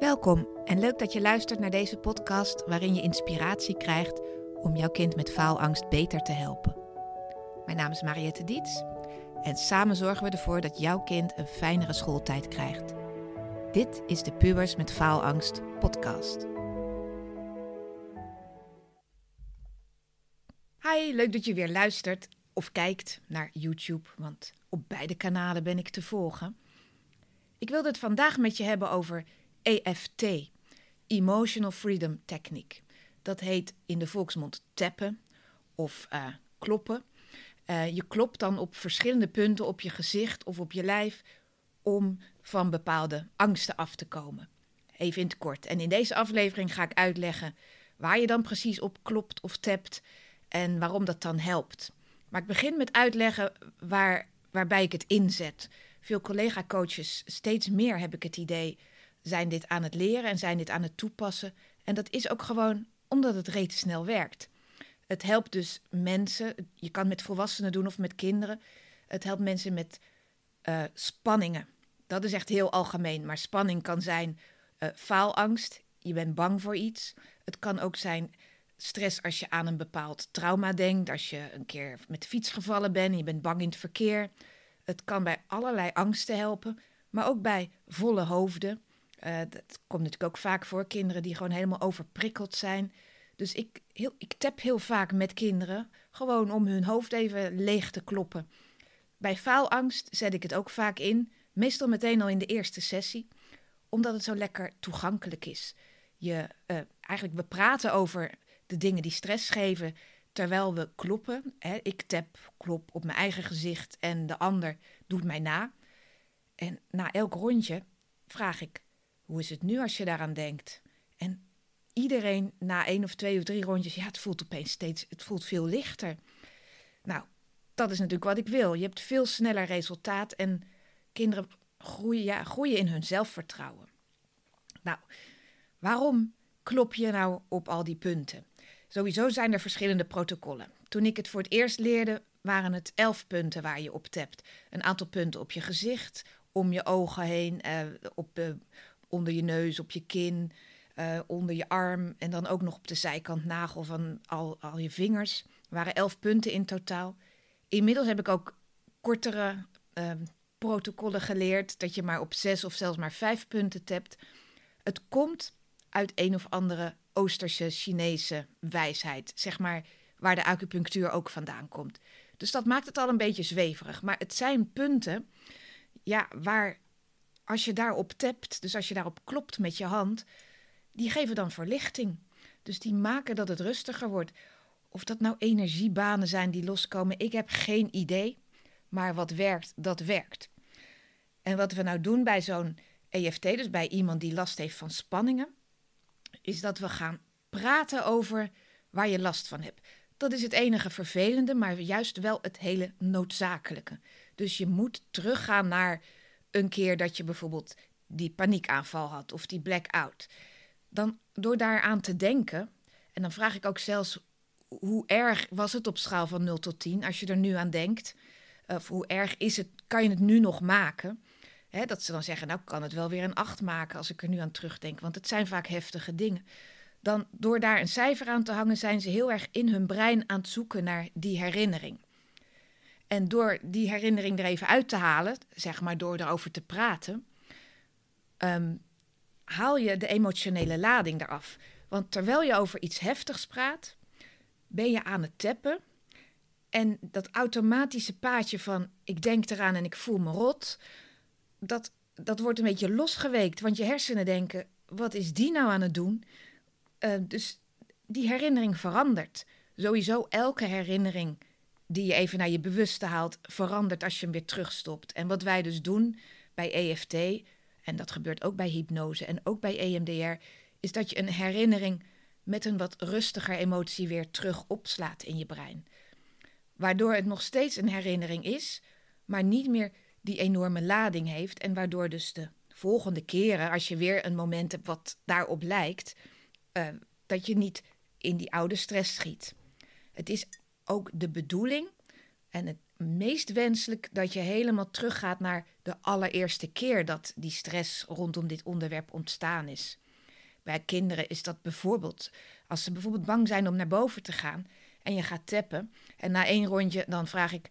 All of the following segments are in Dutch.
Welkom en leuk dat je luistert naar deze podcast waarin je inspiratie krijgt om jouw kind met faalangst beter te helpen. Mijn naam is Mariette Diets en samen zorgen we ervoor dat jouw kind een fijnere schooltijd krijgt. Dit is de Pubers met Faalangst podcast. Hi, leuk dat je weer luistert of kijkt naar YouTube, want op beide kanalen ben ik te volgen. Ik wilde het vandaag met je hebben over EFT, Emotional Freedom Technique. Dat heet in de volksmond tappen of uh, kloppen. Uh, je klopt dan op verschillende punten op je gezicht of op je lijf om van bepaalde angsten af te komen. Even in het kort. En in deze aflevering ga ik uitleggen waar je dan precies op klopt of tapt en waarom dat dan helpt. Maar ik begin met uitleggen waar, waarbij ik het inzet. Veel collega-coaches, steeds meer heb ik het idee, zijn dit aan het leren en zijn dit aan het toepassen. En dat is ook gewoon omdat het reeds snel werkt. Het helpt dus mensen, je kan met volwassenen doen of met kinderen. Het helpt mensen met uh, spanningen. Dat is echt heel algemeen, maar spanning kan zijn uh, faalangst, je bent bang voor iets. Het kan ook zijn stress als je aan een bepaald trauma denkt, als je een keer met de fiets gevallen bent en je bent bang in het verkeer. Het kan bij allerlei angsten helpen, maar ook bij volle hoofden. Uh, dat komt natuurlijk ook vaak voor, kinderen die gewoon helemaal overprikkeld zijn. Dus ik, heel, ik tap heel vaak met kinderen, gewoon om hun hoofd even leeg te kloppen. Bij faalangst zet ik het ook vaak in, meestal meteen al in de eerste sessie, omdat het zo lekker toegankelijk is. Je, uh, eigenlijk, we praten over de dingen die stress geven, terwijl we kloppen. Hè. Ik tap, klop op mijn eigen gezicht en de ander doet mij na. En na elk rondje vraag ik, hoe is het nu als je daaraan denkt? En iedereen na één of twee of drie rondjes, ja, het voelt opeens steeds, het voelt veel lichter. Nou, dat is natuurlijk wat ik wil. Je hebt veel sneller resultaat en kinderen groeien, ja, groeien in hun zelfvertrouwen. Nou, waarom klop je nou op al die punten? Sowieso zijn er verschillende protocollen. Toen ik het voor het eerst leerde, waren het elf punten waar je op tapt. Een aantal punten op je gezicht, om je ogen heen, uh, op, uh, onder je neus, op je kin, uh, onder je arm en dan ook nog op de zijkant nagel van al, al je vingers. Er waren elf punten in totaal. Inmiddels heb ik ook kortere protocollen geleerd, dat je maar op zes of zelfs maar vijf punten tapt. Het komt uit een of andere Oosterse Chinese wijsheid, zeg maar, waar de acupunctuur ook vandaan komt. Dus dat maakt het al een beetje zweverig. Maar het zijn punten, ja, waar als je daarop tapt, dus als je daarop klopt met je hand, die geven dan verlichting. Dus die maken dat het rustiger wordt. Of dat nou energiebanen zijn die loskomen, ik heb geen idee. Maar wat werkt, dat werkt. En wat we nou doen bij zo'n EFT, dus bij iemand die last heeft van spanningen, is dat we gaan praten over waar je last van hebt. Dat is het enige vervelende, maar juist wel het hele noodzakelijke. Dus je moet teruggaan naar een keer dat je bijvoorbeeld die paniekaanval had of die blackout. Dan door daaraan te denken, en dan vraag ik ook zelfs hoe erg was het op schaal van 0 tot 10 als je er nu aan denkt? Of hoe erg is het, kan je het nu nog maken? dat ze dan zeggen, nou kan het wel weer een 8 maken als ik er nu aan terugdenk, want het zijn vaak heftige dingen. Dan door daar een cijfer aan te hangen, zijn ze heel erg in hun brein aan het zoeken naar die herinnering. En door die herinnering er even uit te halen, zeg maar door erover te praten, um, haal je de emotionele lading eraf. Want terwijl je over iets heftigs praat, ben je aan het tappen. En dat automatische paadje van ik denk eraan en ik voel me rot, dat, dat wordt een beetje losgeweekt. Want je hersenen denken, wat is die nou aan het doen? Uh, dus die herinnering verandert. Sowieso elke herinnering die je even naar je bewuste haalt, verandert als je hem weer terugstopt. En wat wij dus doen bij EFT, en dat gebeurt ook bij hypnose en ook bij EMDR, is dat je een herinnering met een wat rustiger emotie weer terug opslaat in je brein. Waardoor het nog steeds een herinnering is, maar niet meer die enorme lading heeft. En waardoor dus de volgende keren, als je weer een moment hebt wat daarop lijkt, uh, dat je niet in die oude stress schiet. Het is ook de bedoeling en het meest wenselijk dat je helemaal teruggaat naar de allereerste keer dat die stress rondom dit onderwerp ontstaan is. Bij kinderen is dat bijvoorbeeld als ze bijvoorbeeld bang zijn om naar boven te gaan en je gaat tappen. En na één rondje dan vraag ik: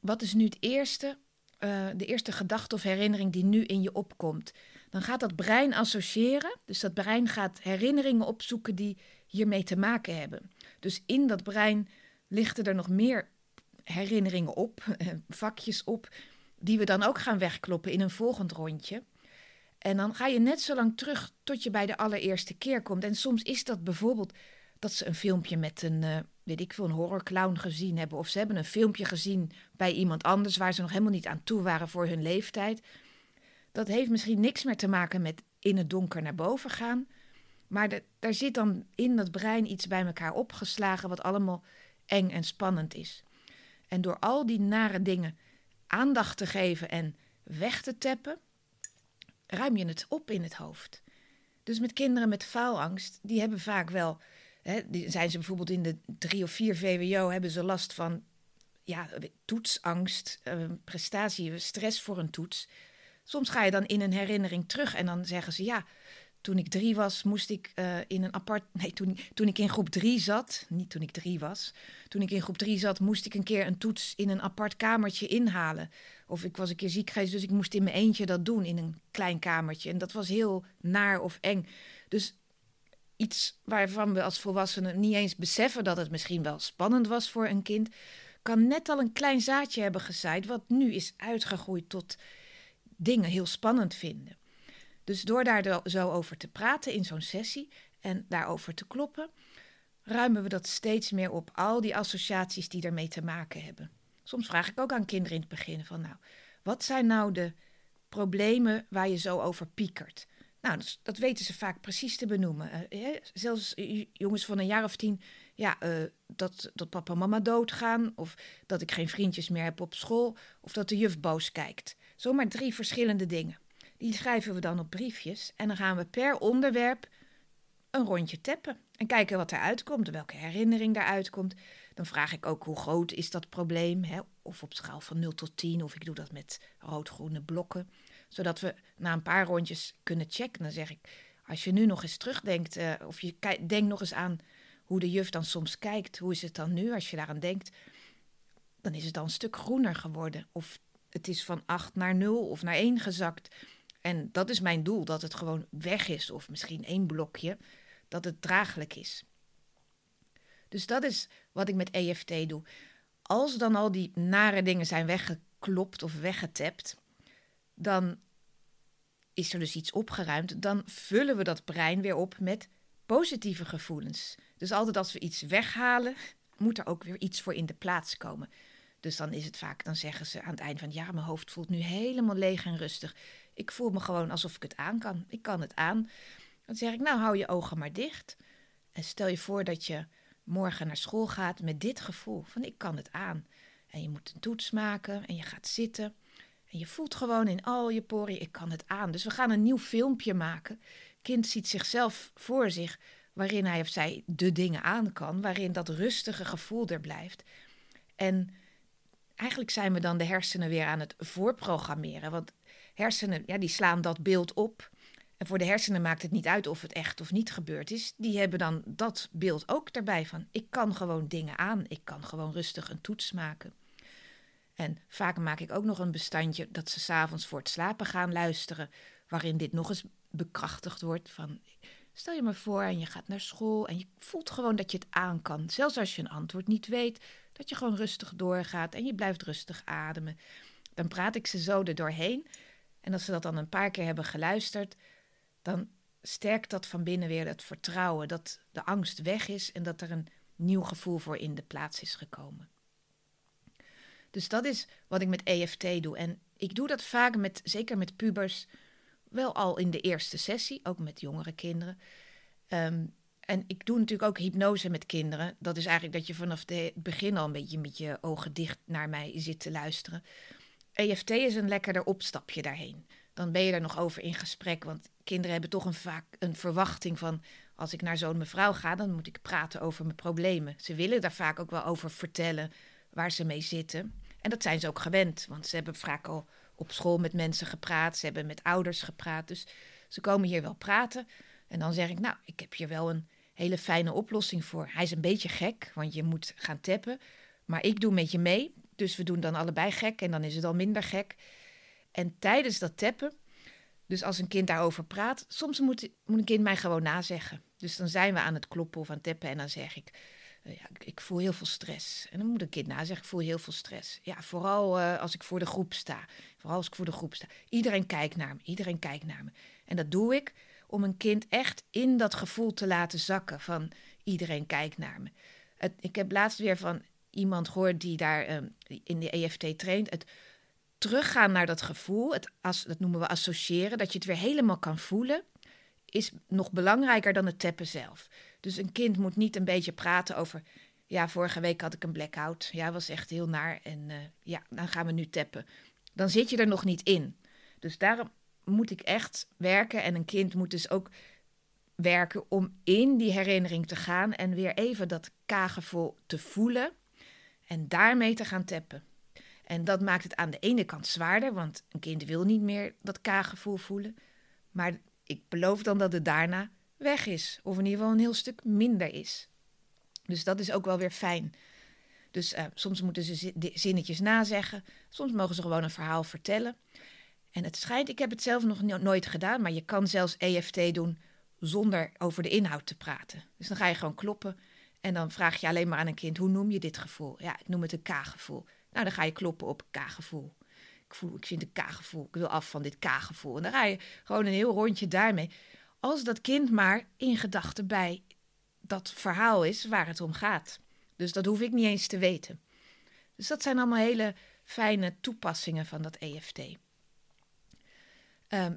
wat is nu het eerste, uh, de eerste gedachte of herinnering die nu in je opkomt? Dan gaat dat brein associëren. Dus dat brein gaat herinneringen opzoeken die hiermee te maken hebben. Dus in dat brein lichten er nog meer herinneringen op, vakjes op, die we dan ook gaan wegkloppen in een volgend rondje. En dan ga je net zo lang terug tot je bij de allereerste keer komt. En soms is dat bijvoorbeeld dat ze een filmpje met een, uh, weet ik veel, een horrorclown gezien hebben. Of ze hebben een filmpje gezien bij iemand anders waar ze nog helemaal niet aan toe waren voor hun leeftijd. Dat heeft misschien niks meer te maken met in het donker naar boven gaan. Maar daar zit dan in dat brein iets bij elkaar opgeslagen wat allemaal eng en spannend is. En door al die nare dingen aandacht te geven en weg te tappen, ruim je het op in het hoofd. Dus met kinderen met faalangst, die hebben vaak wel, hè, zijn ze bijvoorbeeld in de drie of vier VWO, hebben ze last van ja, toetsangst, uh, prestatie, stress voor een toets. Soms ga je dan in een herinnering terug en dan zeggen ze ja, toen ik drie was, moest ik uh, in een apart. Nee, toen, toen ik in groep drie zat. Niet toen ik drie was. Toen ik in groep drie zat, moest ik een keer een toets in een apart kamertje inhalen. Of ik was een keer ziek geweest, dus ik moest in mijn eentje dat doen in een klein kamertje. En dat was heel naar of eng. Dus iets waarvan we als volwassenen niet eens beseffen dat het misschien wel spannend was voor een kind, kan net al een klein zaadje hebben gezaaid, wat nu is uitgegroeid tot dingen heel spannend vinden. Dus door daar zo over te praten in zo'n sessie en daarover te kloppen, ruimen we dat steeds meer op, al die associaties die ermee te maken hebben. Soms vraag ik ook aan kinderen in het begin van, nou, wat zijn nou de problemen waar je zo over piekert? Nou, dat, weten ze vaak precies te benoemen. Uh, zelfs jongens van een jaar of tien, ja, uh, dat, dat papa en mama doodgaan, of dat ik geen vriendjes meer heb op school, of dat de juf boos kijkt. Zomaar drie verschillende dingen. Die schrijven we dan op briefjes en dan gaan we per onderwerp een rondje tappen en kijken wat eruit komt, welke herinnering eruit komt. Dan vraag ik ook hoe groot is dat probleem, hè? of op schaal van 0 tot 10, of ik doe dat met rood-groene blokken, zodat we na een paar rondjes kunnen checken. Dan zeg ik, als je nu nog eens terugdenkt, uh, of je denkt nog eens aan hoe de juf dan soms kijkt, hoe is het dan nu als je daaraan denkt, dan is het dan een stuk groener geworden. Of het is van 8 naar 0 of naar 1 gezakt. En dat is mijn doel, dat het gewoon weg is, of misschien één blokje, dat het draaglijk is. Dus dat is wat ik met EFT doe. Als dan al die nare dingen zijn weggeklopt of weggetapt, dan is er dus iets opgeruimd. Dan vullen we dat brein weer op met positieve gevoelens. Dus altijd als we iets weghalen, moet er ook weer iets voor in de plaats komen. Dus dan is het vaak, dan zeggen ze aan het eind van ja, mijn hoofd voelt nu helemaal leeg en rustig. Ik voel me gewoon alsof ik het aan kan. Ik kan het aan. Dan zeg ik, nou hou je ogen maar dicht. En stel je voor dat je morgen naar school gaat met dit gevoel van ik kan het aan. En je moet een toets maken en je gaat zitten. En je voelt gewoon in al je poriën, ik kan het aan. Dus we gaan een nieuw filmpje maken. Kind ziet zichzelf voor zich waarin hij of zij de dingen aan kan. Waarin dat rustige gevoel er blijft. En eigenlijk zijn we dan de hersenen weer aan het voorprogrammeren. Want hersenen, ja, die slaan dat beeld op. En voor de hersenen maakt het niet uit of het echt of niet gebeurd is. Die hebben dan dat beeld ook erbij van ik kan gewoon dingen aan. Ik kan gewoon rustig een toets maken. En vaak maak ik ook nog een bestandje dat ze s'avonds voor het slapen gaan luisteren, waarin dit nog eens bekrachtigd wordt van stel je maar voor en je gaat naar school en je voelt gewoon dat je het aan kan. Zelfs als je een antwoord niet weet, dat je gewoon rustig doorgaat en je blijft rustig ademen. Dan praat ik ze zo er doorheen en als ze dat dan een paar keer hebben geluisterd, dan sterkt dat van binnen weer het vertrouwen dat de angst weg is en dat er een nieuw gevoel voor in de plaats is gekomen. Dus dat is wat ik met EFT doe. En ik doe dat vaak met, zeker met pubers, wel al in de eerste sessie, ook met jongere kinderen. Ehm, en ik doe natuurlijk ook hypnose met kinderen. Dat is eigenlijk dat je vanaf het begin al een beetje met je ogen dicht naar mij zit te luisteren. EFT is een lekkerder opstapje daarheen. Dan ben je er nog over in gesprek. Want kinderen hebben toch een, vaak een verwachting van. Als ik naar zo'n mevrouw ga, dan moet ik praten over mijn problemen. Ze willen daar vaak ook wel over vertellen waar ze mee zitten. En dat zijn ze ook gewend, want ze hebben vaak al op school met mensen gepraat, ze hebben met ouders gepraat. Dus ze komen hier wel praten. En dan zeg ik, nou, ik heb hier wel een hele fijne oplossing voor. Hij is een beetje gek, want je moet gaan tappen. Maar ik doe met je mee. Dus we doen dan allebei gek en dan is het al minder gek. En tijdens dat tappen, dus als een kind daarover praat, soms moet, moet een kind mij gewoon nazeggen. Dus dan zijn we aan het kloppen of aan het tappen en dan zeg ik, uh, ja, ik, voel heel veel stress. En dan moet een kind nazeggen, ik voel heel veel stress. Ja, vooral uh, als ik voor de groep sta. Vooral als ik voor de groep sta. Iedereen kijkt naar me, iedereen kijkt naar me. En dat doe ik om een kind echt in dat gevoel te laten zakken van iedereen kijkt naar me. Ik heb laatst weer van iemand gehoord die daar um, in de EFT traint. Het teruggaan naar dat gevoel, het as, dat noemen we associëren, dat je het weer helemaal kan voelen, is nog belangrijker dan het tappen zelf. Dus een kind moet niet een beetje praten over. Ja, vorige week had ik een blackout. Ja, was echt heel naar. En uh, ja, dan gaan we nu tappen. Dan zit je er nog niet in. Dus daarom moet ik echt werken. En een kind moet dus ook werken om in die herinnering te gaan en weer even dat kagevoel te voelen en daarmee te gaan tappen. En dat maakt het aan de ene kant zwaarder, want een kind wil niet meer dat kagevoel voelen. Maar ik beloof dan dat het daarna weg is, of in ieder geval een heel stuk minder is. Dus dat is ook wel weer fijn. Dus uh, soms moeten ze zinnetjes nazeggen, soms mogen ze gewoon een verhaal vertellen. En het schijnt, ik heb het zelf nog nooit gedaan, maar je kan zelfs EFT doen zonder over de inhoud te praten. Dus dan ga je gewoon kloppen en dan vraag je alleen maar aan een kind: hoe noem je dit gevoel? Ja, ik noem het een K-gevoel. Nou, dan ga je kloppen op K-gevoel. Ik, ik vind een K-gevoel, ik wil af van dit K-gevoel. En dan ga je gewoon een heel rondje daarmee. Als dat kind maar in gedachten bij dat verhaal is waar het om gaat. Dus dat hoef ik niet eens te weten. Dus dat zijn allemaal hele fijne toepassingen van dat EFT. Um,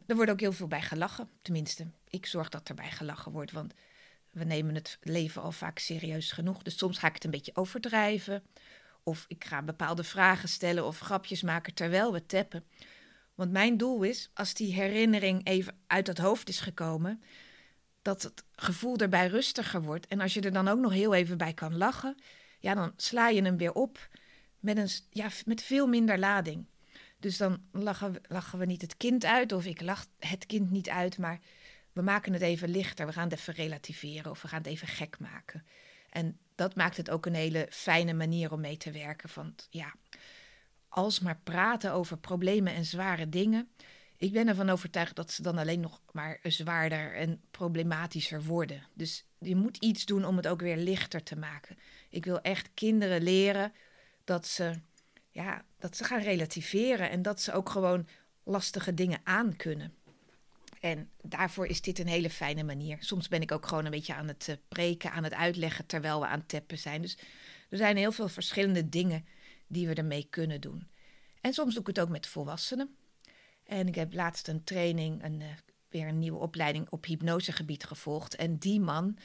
er wordt ook heel veel bij gelachen. Tenminste, ik zorg dat er bij gelachen wordt. Want we nemen het leven al vaak serieus genoeg. Dus soms ga ik het een beetje overdrijven. Of ik ga bepaalde vragen stellen of grapjes maken terwijl we tappen. Want mijn doel is, als die herinnering even uit het hoofd is gekomen, dat het gevoel erbij rustiger wordt. En als je er dan ook nog heel even bij kan lachen, ja, dan sla je hem weer op met, een, ja, met veel minder lading. Dus dan lachen lachen we niet het kind uit, of ik lach het kind niet uit, maar we maken het even lichter. We gaan het even relativeren of we gaan het even gek maken. En dat maakt het ook een hele fijne manier om mee te werken. Want ja, als maar praten over problemen en zware dingen. Ik ben ervan overtuigd dat ze dan alleen nog maar zwaarder en problematischer worden. Dus je moet iets doen om het ook weer lichter te maken. Ik wil echt kinderen leren dat ze, ja, dat ze gaan relativeren en dat ze ook gewoon lastige dingen aan kunnen. En daarvoor is dit een hele fijne manier. Soms ben ik ook gewoon een beetje aan het uh, preken, aan het uitleggen terwijl we aan het tappen zijn. Dus er zijn heel veel verschillende dingen die we ermee kunnen doen. En soms doe ik het ook met volwassenen. En ik heb laatst een training, een, uh, weer een nieuwe opleiding op hypnosegebied gevolgd. En die man,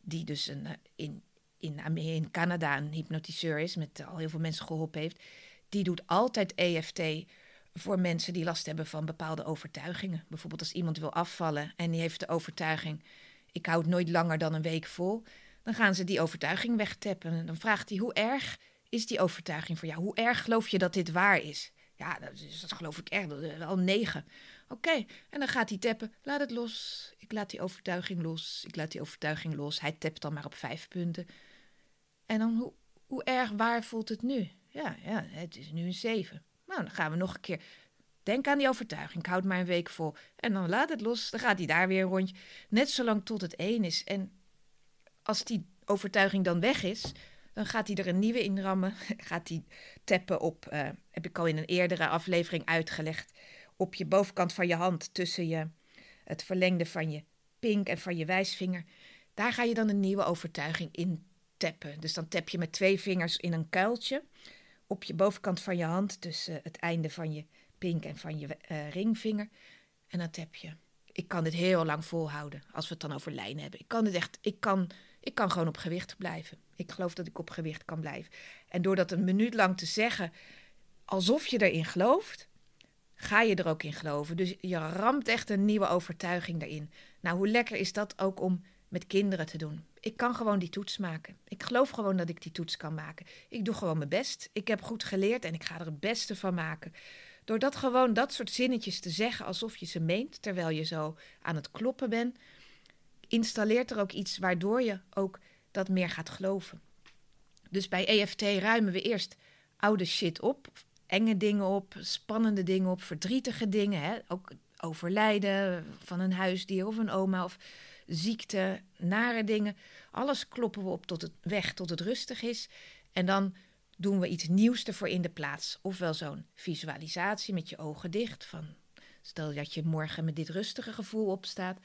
die dus een, uh, in, in, in Canada een hypnotiseur is, met al heel veel mensen geholpen heeft, die doet altijd EFT voor mensen die last hebben van bepaalde overtuigingen. Bijvoorbeeld als iemand wil afvallen en die heeft de overtuiging: ik houd nooit langer dan een week vol. Dan gaan ze die overtuiging wegtappen. En dan vraagt hij: hoe erg is die overtuiging voor jou? Hoe erg geloof je dat dit waar is? Ja, dat, is, dat geloof ik echt. Wel negen. Oké, en dan gaat hij tappen. Laat het los. Ik laat die overtuiging los. Ik laat die overtuiging los. Hij tapt dan maar op vijf punten. En dan, hoe, hoe erg waar voelt het nu? Ja, ja, het is nu een zeven. Nou, dan gaan we nog een keer. Denk aan die overtuiging. Ik houd maar een week vol. En dan laat het los. Dan gaat hij daar weer een rondje. Net zolang tot het één is. En als die overtuiging dan weg is, dan gaat hij er een nieuwe in rammen. Gaat hij tappen op, uh, heb ik al in een eerdere aflevering uitgelegd, op je bovenkant van je hand tussen je, het verlengde van je pink en van je wijsvinger. Daar ga je dan een nieuwe overtuiging in tappen. Dus dan tap je met twee vingers in een kuiltje op je bovenkant van je hand, tussen het einde van je pink en van je uh, ringvinger. En dan tap je. Ik kan dit heel lang volhouden als we het dan over lijnen hebben. Ik kan het echt, ik kan, ik kan gewoon op gewicht blijven. Ik geloof dat ik op gewicht kan blijven. En door dat een minuut lang te zeggen, alsof je erin gelooft, ga je er ook in geloven. Dus je ramt echt een nieuwe overtuiging erin. Nou, hoe lekker is dat ook om met kinderen te doen? Ik kan gewoon die toets maken. Ik geloof gewoon dat ik die toets kan maken. Ik doe gewoon mijn best. Ik heb goed geleerd en ik ga er het beste van maken. Door dat gewoon dat soort zinnetjes te zeggen alsof je ze meent, terwijl je zo aan het kloppen bent, installeert er ook iets waardoor je ook dat meer gaat geloven. Dus bij EFT ruimen we eerst oude shit op, enge dingen op, spannende dingen op, verdrietige dingen, hè? ook overlijden van een huisdier of een oma of ziekte, nare dingen. Alles kloppen we op tot het weg tot het rustig is. En dan doen we iets nieuws ervoor in de plaats. Ofwel zo'n visualisatie met je ogen dicht. Van, stel dat je morgen met dit rustige gevoel opstaat.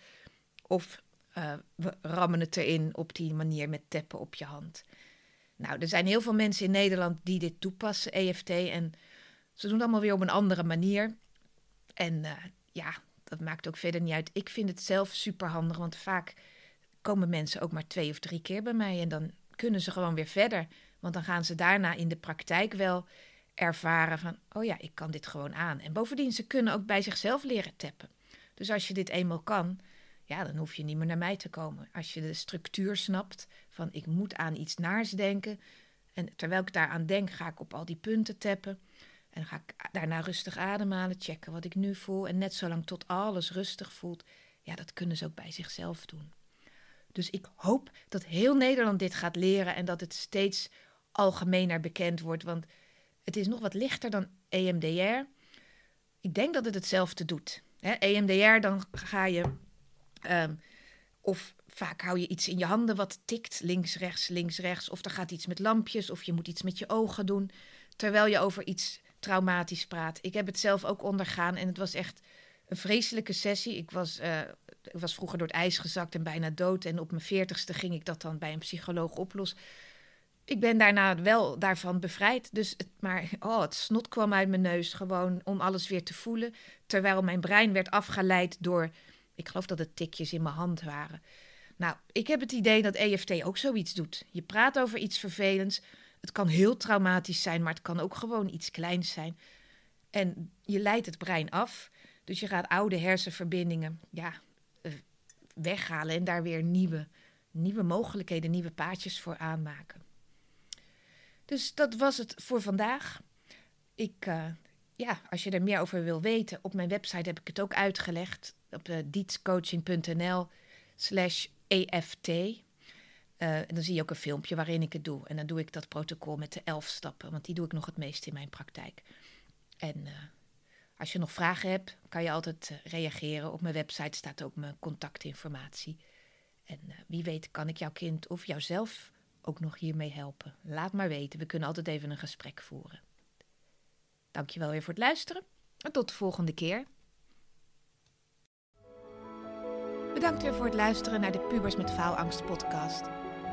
Of uh, we rammen het erin op die manier met teppen op je hand. Nou, er zijn heel veel mensen in Nederland die dit toepassen, EFT. En ze doen het allemaal weer op een andere manier. En uh, ja, dat maakt ook verder niet uit. Ik vind het zelf super handig, want vaak komen mensen ook maar twee of drie keer bij mij. En dan kunnen ze gewoon weer verder. Want dan gaan ze daarna in de praktijk wel ervaren van, oh ja, ik kan dit gewoon aan. En bovendien, ze kunnen ook bij zichzelf leren tappen. Dus als je dit eenmaal kan, ja, dan hoef je niet meer naar mij te komen. Als je de structuur snapt van, ik moet aan iets naars denken. En terwijl ik daaraan denk, ga ik op al die punten tappen. En dan ga ik daarna rustig ademhalen, checken wat ik nu voel. En net zolang tot alles rustig voelt, ja, dat kunnen ze ook bij zichzelf doen. Dus ik hoop dat heel Nederland dit gaat leren en dat het steeds algemener bekend wordt. Want het is nog wat lichter dan EMDR. Ik denk dat het hetzelfde doet. EMDR, dan ga je. Um, of vaak hou je iets in je handen wat tikt, links, rechts, links, rechts. Of er gaat iets met lampjes, of je moet iets met je ogen doen. Terwijl je over iets traumatisch praat. Ik heb het zelf ook ondergaan en het was echt een vreselijke sessie. Ik was, uh, ik was vroeger door het ijs gezakt en bijna dood. En op mijn veertigste ging ik dat dan bij een psycholoog oplossen ik ben daarna wel daarvan bevrijd. Dus het, maar oh, het snot kwam uit mijn neus gewoon om alles weer te voelen. Terwijl mijn brein werd afgeleid door, ik geloof dat het tikjes in mijn hand waren. Nou, ik heb het idee dat EFT ook zoiets doet. Je praat over iets vervelends. Het kan heel traumatisch zijn, maar het kan ook gewoon iets kleins zijn. En je leidt het brein af. Dus je gaat oude hersenverbindingen ja, eh, weghalen en daar weer nieuwe, nieuwe mogelijkheden, nieuwe paadjes voor aanmaken. Dus dat was het voor vandaag. Ik, uh, ja, als je er meer over wil weten, op mijn website heb ik het ook uitgelegd. Op uh, dietscoaching.nl slash EFT. Uh, en dan zie je ook een filmpje waarin ik het doe. En dan doe ik dat protocol met de elf stappen, want die doe ik nog het meest in mijn praktijk. En als je nog vragen hebt, kan je altijd reageren. Op mijn website staat ook mijn contactinformatie. En wie weet kan ik jouw kind of jouzelf ook nog hiermee helpen? Laat maar weten, we kunnen altijd even een gesprek voeren. Dankjewel weer voor het luisteren en tot de volgende keer. Bedankt weer voor het luisteren naar de Pubers met Faalangst podcast.